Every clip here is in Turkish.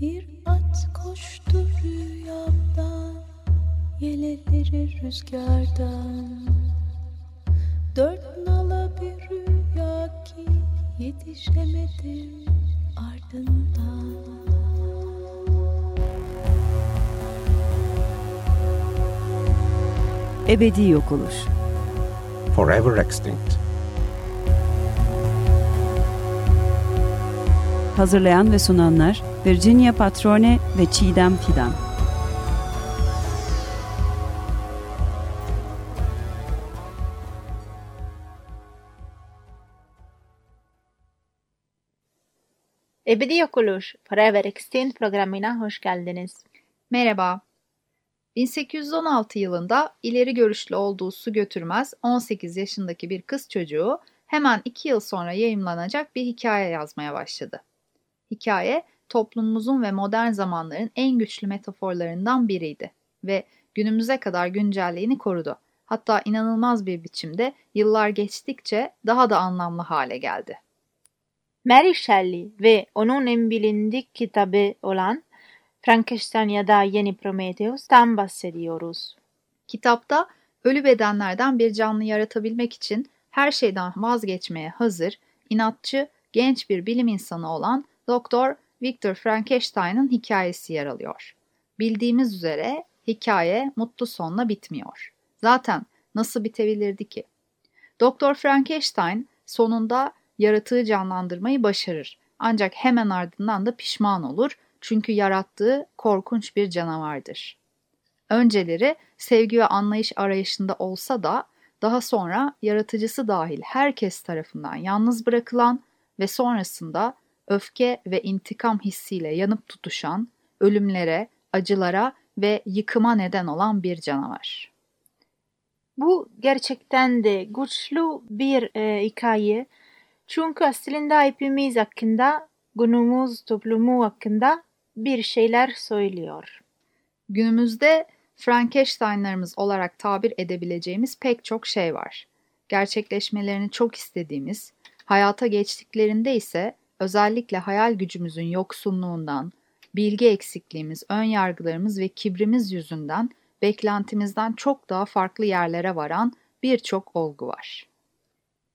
Bir at koştu rüyamda Yeleleri rüzgardan Dört nala bir rüya ki Yetişemedim ardından Ebedi yok oluş. Forever extinct. Hazırlayan ve sunanlar Virginia Patrone ve Çiğdem Fidan. Ebedi Yok Oluş Forever Extinct programına hoş geldiniz. Merhaba. 1816 yılında ileri görüşlü olduğu su götürmez 18 yaşındaki bir kız çocuğu hemen 2 yıl sonra yayımlanacak bir hikaye yazmaya başladı. Hikaye toplumumuzun ve modern zamanların en güçlü metaforlarından biriydi ve günümüze kadar güncelliğini korudu. Hatta inanılmaz bir biçimde yıllar geçtikçe daha da anlamlı hale geldi. Mary Shelley ve onun en bilindik kitabı olan Frankenstein ya da Yeni Prometheus'tan bahsediyoruz. Kitapta ölü bedenlerden bir canlı yaratabilmek için her şeyden vazgeçmeye hazır, inatçı, genç bir bilim insanı olan Doktor Victor Frankenstein'ın hikayesi yer alıyor. Bildiğimiz üzere hikaye mutlu sonla bitmiyor. Zaten nasıl bitebilirdi ki? Doktor Frankenstein sonunda yaratığı canlandırmayı başarır. Ancak hemen ardından da pişman olur çünkü yarattığı korkunç bir canavardır. Önceleri sevgi ve anlayış arayışında olsa da daha sonra yaratıcısı dahil herkes tarafından yalnız bırakılan ve sonrasında öfke ve intikam hissiyle yanıp tutuşan, ölümlere, acılara ve yıkıma neden olan bir canavar. Bu gerçekten de güçlü bir e, hikaye. Çünkü aslında hepimiz hakkında, günümüz toplumu hakkında bir şeyler söylüyor. Günümüzde Frankenstein'larımız olarak tabir edebileceğimiz pek çok şey var. Gerçekleşmelerini çok istediğimiz, hayata geçtiklerinde ise özellikle hayal gücümüzün yoksunluğundan, bilgi eksikliğimiz, ön yargılarımız ve kibrimiz yüzünden beklentimizden çok daha farklı yerlere varan birçok olgu var.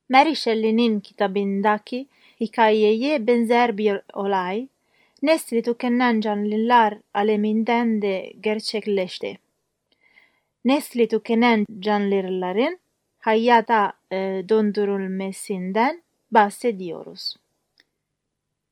Mary Shelley'nin kitabındaki hikayeye benzer bir olay, nesli tükenen canlılar aleminden de gerçekleşti. Nesli tükenen canlıların hayata e, döndürülmesinden bahsediyoruz.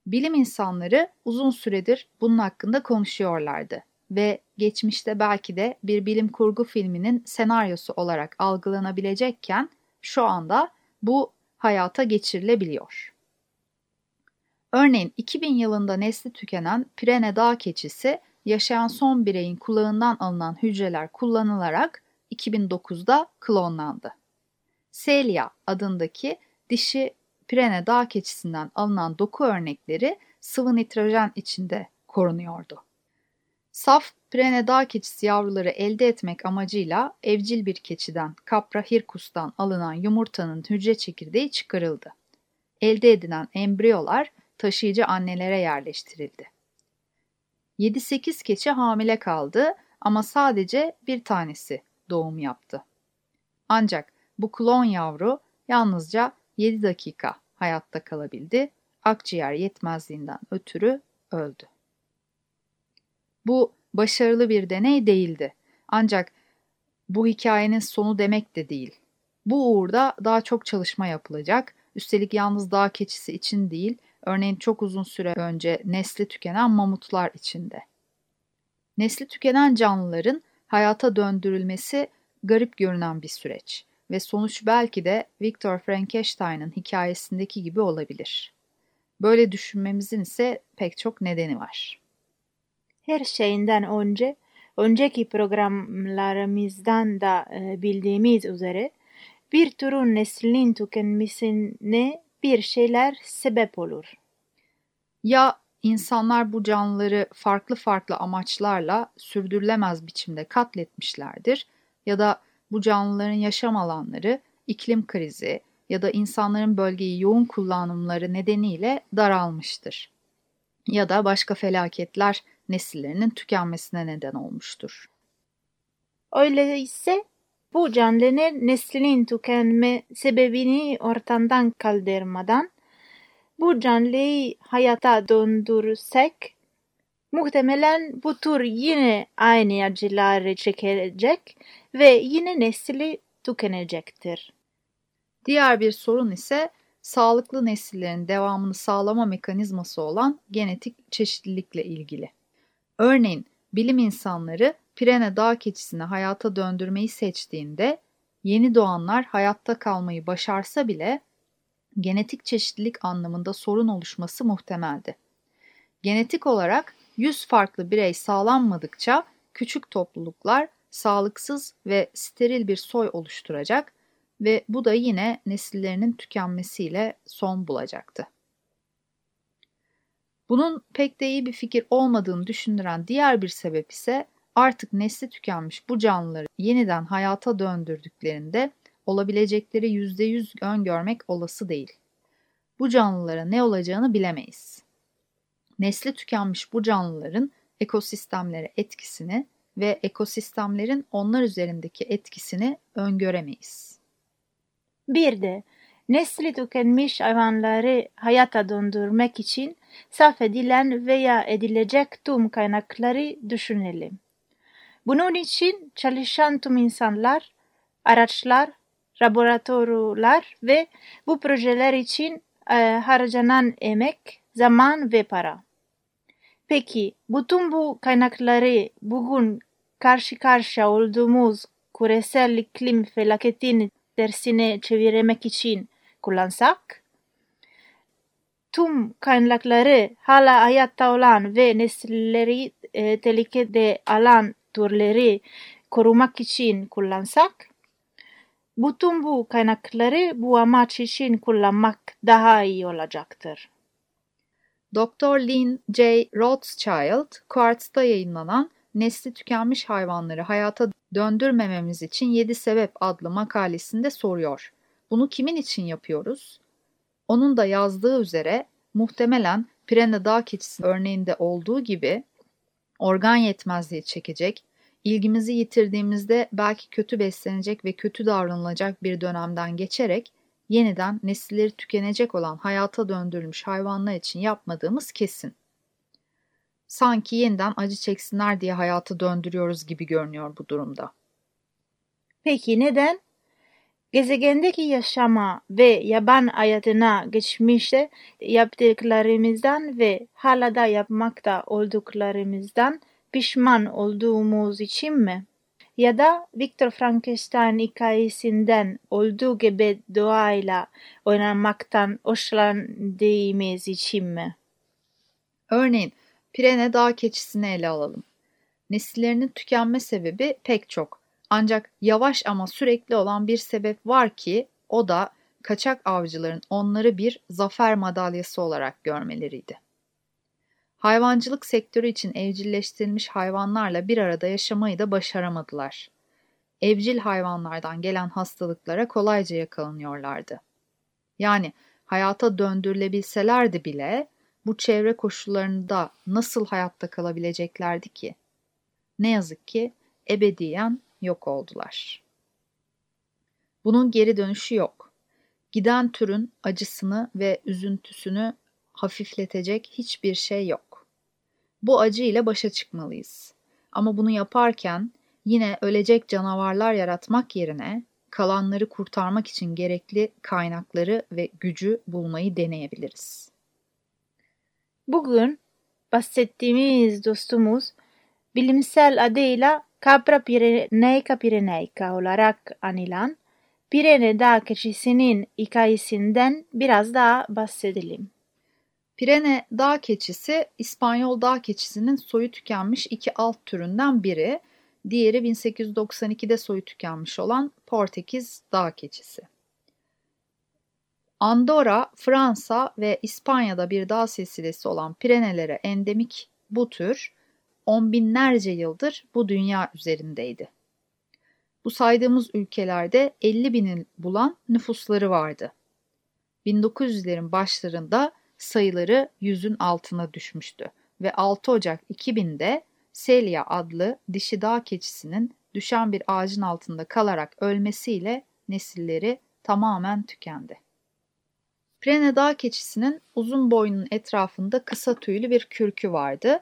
Bilim insanları uzun süredir bunun hakkında konuşuyorlardı ve geçmişte belki de bir bilim kurgu filminin senaryosu olarak algılanabilecekken şu anda bu hayata geçirilebiliyor. Örneğin 2000 yılında nesli tükenen Pirene dağ keçisi yaşayan son bireyin kulağından alınan hücreler kullanılarak 2009'da klonlandı. Celia adındaki dişi Pirene dağ keçisinden alınan doku örnekleri sıvı nitrojen içinde korunuyordu. Saf Pirene dağ keçisi yavruları elde etmek amacıyla evcil bir keçiden Capra hircus'tan alınan yumurtanın hücre çekirdeği çıkarıldı. Elde edilen embriyolar taşıyıcı annelere yerleştirildi. 7-8 keçi hamile kaldı ama sadece bir tanesi doğum yaptı. Ancak bu klon yavru yalnızca 7 dakika hayatta kalabildi. Akciğer yetmezliğinden ötürü öldü. Bu başarılı bir deney değildi. Ancak bu hikayenin sonu demek de değil. Bu uğurda daha çok çalışma yapılacak. Üstelik yalnız dağ keçisi için değil, örneğin çok uzun süre önce nesli tükenen mamutlar içinde. Nesli tükenen canlıların hayata döndürülmesi garip görünen bir süreç ve sonuç belki de Victor Frankenstein'ın hikayesindeki gibi olabilir. Böyle düşünmemizin ise pek çok nedeni var. Her şeyinden önce, önceki programlarımızdan da e, bildiğimiz üzere bir türün neslinin tükenmesine bir şeyler sebep olur. Ya insanlar bu canlıları farklı farklı amaçlarla sürdürülemez biçimde katletmişlerdir ya da bu canlıların yaşam alanları iklim krizi ya da insanların bölgeyi yoğun kullanımları nedeniyle daralmıştır. ya da başka felaketler nesillerinin tükenmesine neden olmuştur. Öyleyse bu canlının neslinin tükenme sebebini ortadan kaldırmadan bu canlıyı hayata döndürsek muhtemelen bu tür yine aynı acıları çekecek ve yine nesli tükenecektir. Diğer bir sorun ise sağlıklı nesillerin devamını sağlama mekanizması olan genetik çeşitlilikle ilgili. Örneğin bilim insanları Pirene dağ keçisini hayata döndürmeyi seçtiğinde yeni doğanlar hayatta kalmayı başarsa bile genetik çeşitlilik anlamında sorun oluşması muhtemeldi. Genetik olarak 100 farklı birey sağlanmadıkça küçük topluluklar sağlıksız ve steril bir soy oluşturacak ve bu da yine nesillerinin tükenmesiyle son bulacaktı. Bunun pek de iyi bir fikir olmadığını düşündüren diğer bir sebep ise artık nesli tükenmiş bu canlıları yeniden hayata döndürdüklerinde olabilecekleri %100 öngörmek olası değil. Bu canlılara ne olacağını bilemeyiz. Nesli tükenmiş bu canlıların ekosistemlere etkisini ve ekosistemlerin onlar üzerindeki etkisini öngöremeyiz. Bir de nesli tükenmiş hayvanları hayata döndürmek için saf edilen veya edilecek tüm kaynakları düşünelim. Bunun için çalışan tüm insanlar, araçlar, laboratuvarlar ve bu projeler için e, harcanan emek, zaman ve para. Peki bütün bu kaynakları bugün karşı karşıya olduğumuz küresel iklim felaketini tersine çevirmek için kullansak? Tüm kaynakları hala hayatta olan ve nesilleri e, tehlikede alan türleri korumak için kullansak? Bütün bu kaynakları bu amaç için kullanmak daha iyi olacaktır. Dr. Lynn J. Rothschild, Quartz'ta yayınlanan Nesli Tükenmiş Hayvanları Hayata Döndürmememiz için 7 Sebep adlı makalesinde soruyor. Bunu kimin için yapıyoruz? Onun da yazdığı üzere muhtemelen Pirene dağ keçisi örneğinde olduğu gibi organ yetmezliği çekecek, ilgimizi yitirdiğimizde belki kötü beslenecek ve kötü davranılacak bir dönemden geçerek yeniden nesilleri tükenecek olan hayata döndürülmüş hayvanlar için yapmadığımız kesin. Sanki yeniden acı çeksinler diye hayatı döndürüyoruz gibi görünüyor bu durumda. Peki neden? Gezegendeki yaşama ve yaban hayatına geçmişte yaptıklarımızdan ve hala da yapmakta olduklarımızdan pişman olduğumuz için mi? Ya da Victor Frankenstein hikayesinden olduğu gibi doğayla oynamaktan hoşlandığımız için mi? Örneğin Pirene dağ keçisini ele alalım. Nesillerinin tükenme sebebi pek çok. Ancak yavaş ama sürekli olan bir sebep var ki o da kaçak avcıların onları bir zafer madalyası olarak görmeleriydi. Hayvancılık sektörü için evcilleştirilmiş hayvanlarla bir arada yaşamayı da başaramadılar. Evcil hayvanlardan gelen hastalıklara kolayca yakalanıyorlardı. Yani hayata döndürülebilselerdi bile bu çevre koşullarında nasıl hayatta kalabileceklerdi ki? Ne yazık ki ebediyen yok oldular. Bunun geri dönüşü yok. Giden türün acısını ve üzüntüsünü hafifletecek hiçbir şey yok. Bu acı ile başa çıkmalıyız. Ama bunu yaparken yine ölecek canavarlar yaratmak yerine kalanları kurtarmak için gerekli kaynakları ve gücü bulmayı deneyebiliriz. Bugün bahsettiğimiz dostumuz bilimsel adıyla Capra pirenaica pirenaica olarak anılan Pirene dağ keçisinin hikayesinden biraz daha bahsedelim. Pirene dağ keçisi İspanyol dağ keçisinin soyu tükenmiş iki alt türünden biri. Diğeri 1892'de soyu tükenmiş olan Portekiz dağ keçisi. Andorra, Fransa ve İspanya'da bir dağ silsilesi olan Pirenelere endemik bu tür on binlerce yıldır bu dünya üzerindeydi. Bu saydığımız ülkelerde 50 binin bulan nüfusları vardı. 1900'lerin başlarında sayıları yüzün altına düşmüştü ve 6 Ocak 2000'de Celia adlı dişi dağ keçisinin düşen bir ağacın altında kalarak ölmesiyle nesilleri tamamen tükendi. Prene dağ keçisinin uzun boynunun etrafında kısa tüylü bir kürkü vardı.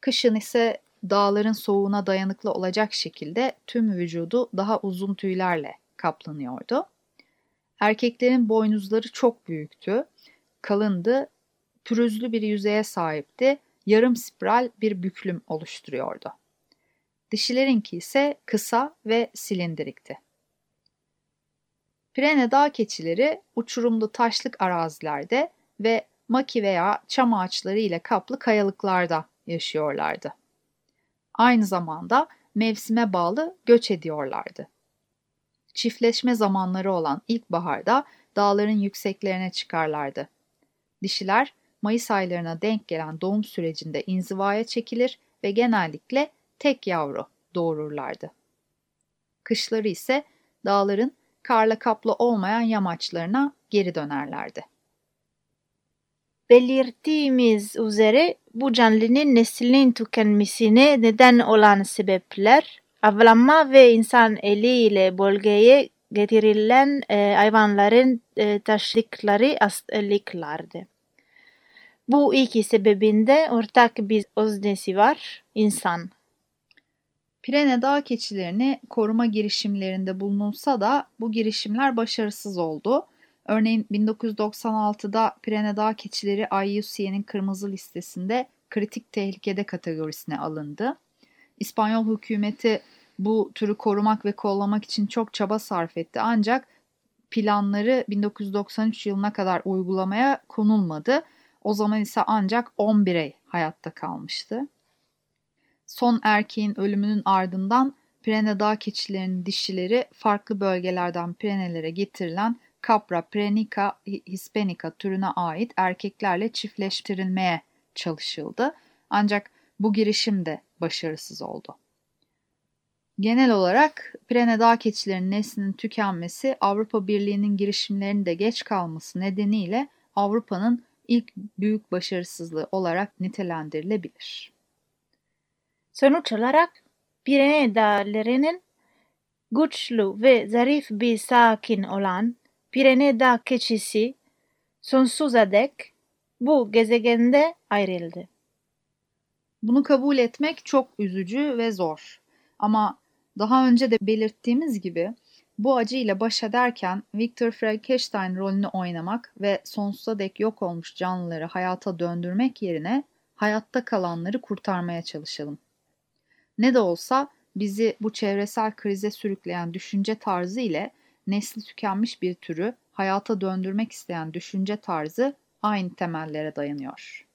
Kışın ise dağların soğuğuna dayanıklı olacak şekilde tüm vücudu daha uzun tüylerle kaplanıyordu. Erkeklerin boynuzları çok büyüktü, kalındı, pürüzlü bir yüzeye sahipti, yarım spiral bir büklüm oluşturuyordu. Dişilerinki ise kısa ve silindirikti. Pirene dağ keçileri uçurumlu taşlık arazilerde ve maki veya çam ağaçları ile kaplı kayalıklarda yaşıyorlardı. Aynı zamanda mevsime bağlı göç ediyorlardı. Çiftleşme zamanları olan ilkbaharda dağların yükseklerine çıkarlardı. Dişiler Mayıs aylarına denk gelen doğum sürecinde inzivaya çekilir ve genellikle tek yavru doğururlardı. Kışları ise dağların karla kaplı olmayan yamaçlarına geri dönerlerdi. Belirttiğimiz üzere bu canlının neslinin tükenmesine neden olan sebepler avlanma ve insan eliyle bölgeye getirilen e, hayvanların e, taşıdıkları hastalıklardı. Bu iki sebebinde ortak bir öznesi var, insan. Pirene dağ keçilerini koruma girişimlerinde bulunulsa da bu girişimler başarısız oldu. Örneğin 1996'da Pirene dağ keçileri IUCN'in kırmızı listesinde kritik tehlikede kategorisine alındı. İspanyol hükümeti bu türü korumak ve kollamak için çok çaba sarf etti ancak planları 1993 yılına kadar uygulamaya konulmadı. O zaman ise ancak 10 birey hayatta kalmıştı. Son erkeğin ölümünün ardından Pirene dağ keçilerinin dişileri farklı bölgelerden Pirenelere getirilen Capra prenica hispanica türüne ait erkeklerle çiftleştirilmeye çalışıldı. Ancak bu girişim de başarısız oldu. Genel olarak Pirene dağ keçilerinin neslinin tükenmesi Avrupa Birliği'nin girişimlerinin de geç kalması nedeniyle Avrupa'nın ilk büyük başarısızlığı olarak nitelendirilebilir. Sonuç olarak Pirene dağlarının güçlü ve zarif bir sakin olan Pirene dağ keçisi sonsuza dek bu gezegende ayrıldı. Bunu kabul etmek çok üzücü ve zor. Ama daha önce de belirttiğimiz gibi bu acıyla baş ederken Victor Frankenstein rolünü oynamak ve sonsuza dek yok olmuş canlıları hayata döndürmek yerine hayatta kalanları kurtarmaya çalışalım. Ne de olsa bizi bu çevresel krize sürükleyen düşünce tarzı ile nesli tükenmiş bir türü hayata döndürmek isteyen düşünce tarzı aynı temellere dayanıyor.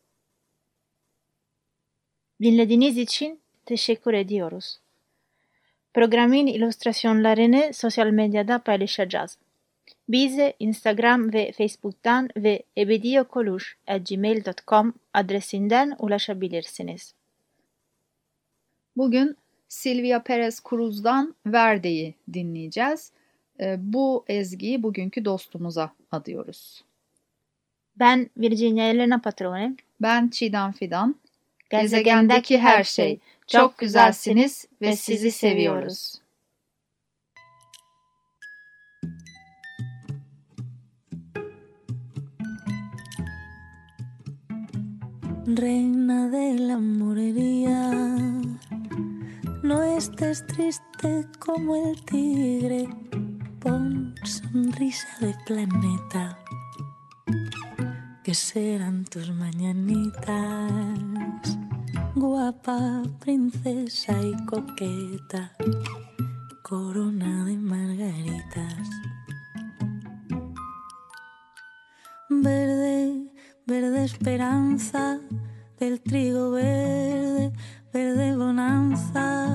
Dinlediğiniz için teşekkür ediyoruz. Programın illüstrasyonlarını sosyal medyada paylaşacağız. Bize Instagram ve Facebook'tan ve ebediyokoluş.gmail.com adresinden ulaşabilirsiniz. Bugün Silvia Perez Cruz'dan Verde'yi dinleyeceğiz. Bu ezgiyi bugünkü dostumuza adıyoruz. Ben Virginia Elena Patrone. Ben Çiğdem Fidan. Gezegendeki her şey. Çok güzelsiniz ve sizi seviyoruz. Reina de la morería, no estés triste como el tigre, pon sonrisa de planeta, que serán tus mañanitas guapa, princesa y coqueta, corona de margaritas. Verde, verde esperanza del trigo verde, verde bonanza,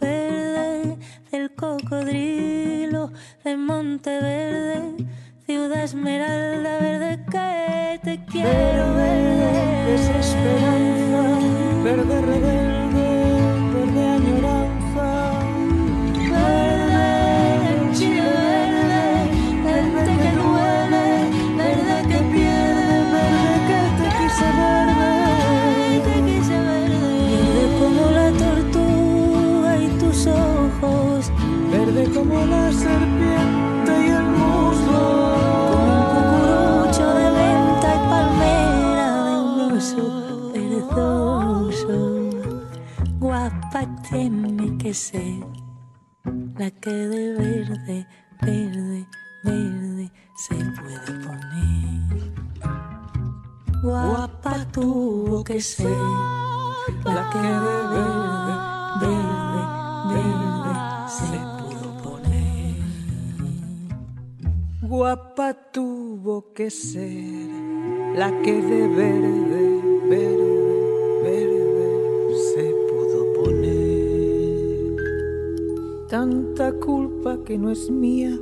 verde del cocodrilo de Monteverde, ciudad esmeralda te quiero que ser, la que de verde, verde, verde se puede poner. Guapa tuvo que ser, la que de verde, verde, verde se pudo poner. Guapa tuvo que ser, la que de verde, verde Tanta culpa que no es mía.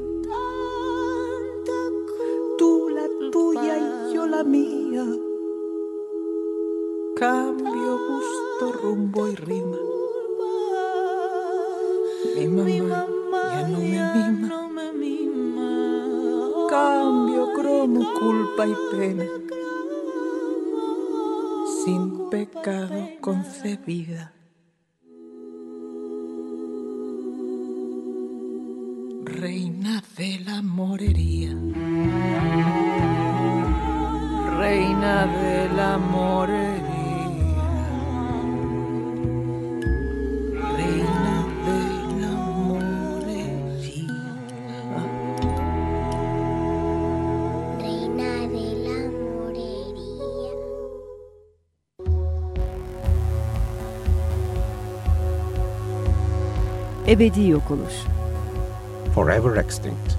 Tú la tuya y yo la mía. Cambio, gusto, rumbo y rima. Mi mamá, ya no me mima. Cambio, cromo, culpa y pena. Sin pecado concebida. Reina de la morería. Reina de la morería. Reina de la morería. Reina de la morería. Ebedi yok oluş. Forever extinct.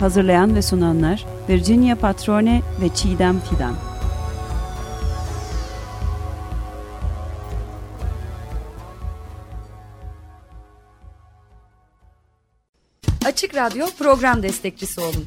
Hazırlayan ve sunanlar Virginia Patrone ve Çiğdem Fidan. Açık Radyo program destekçisi olun.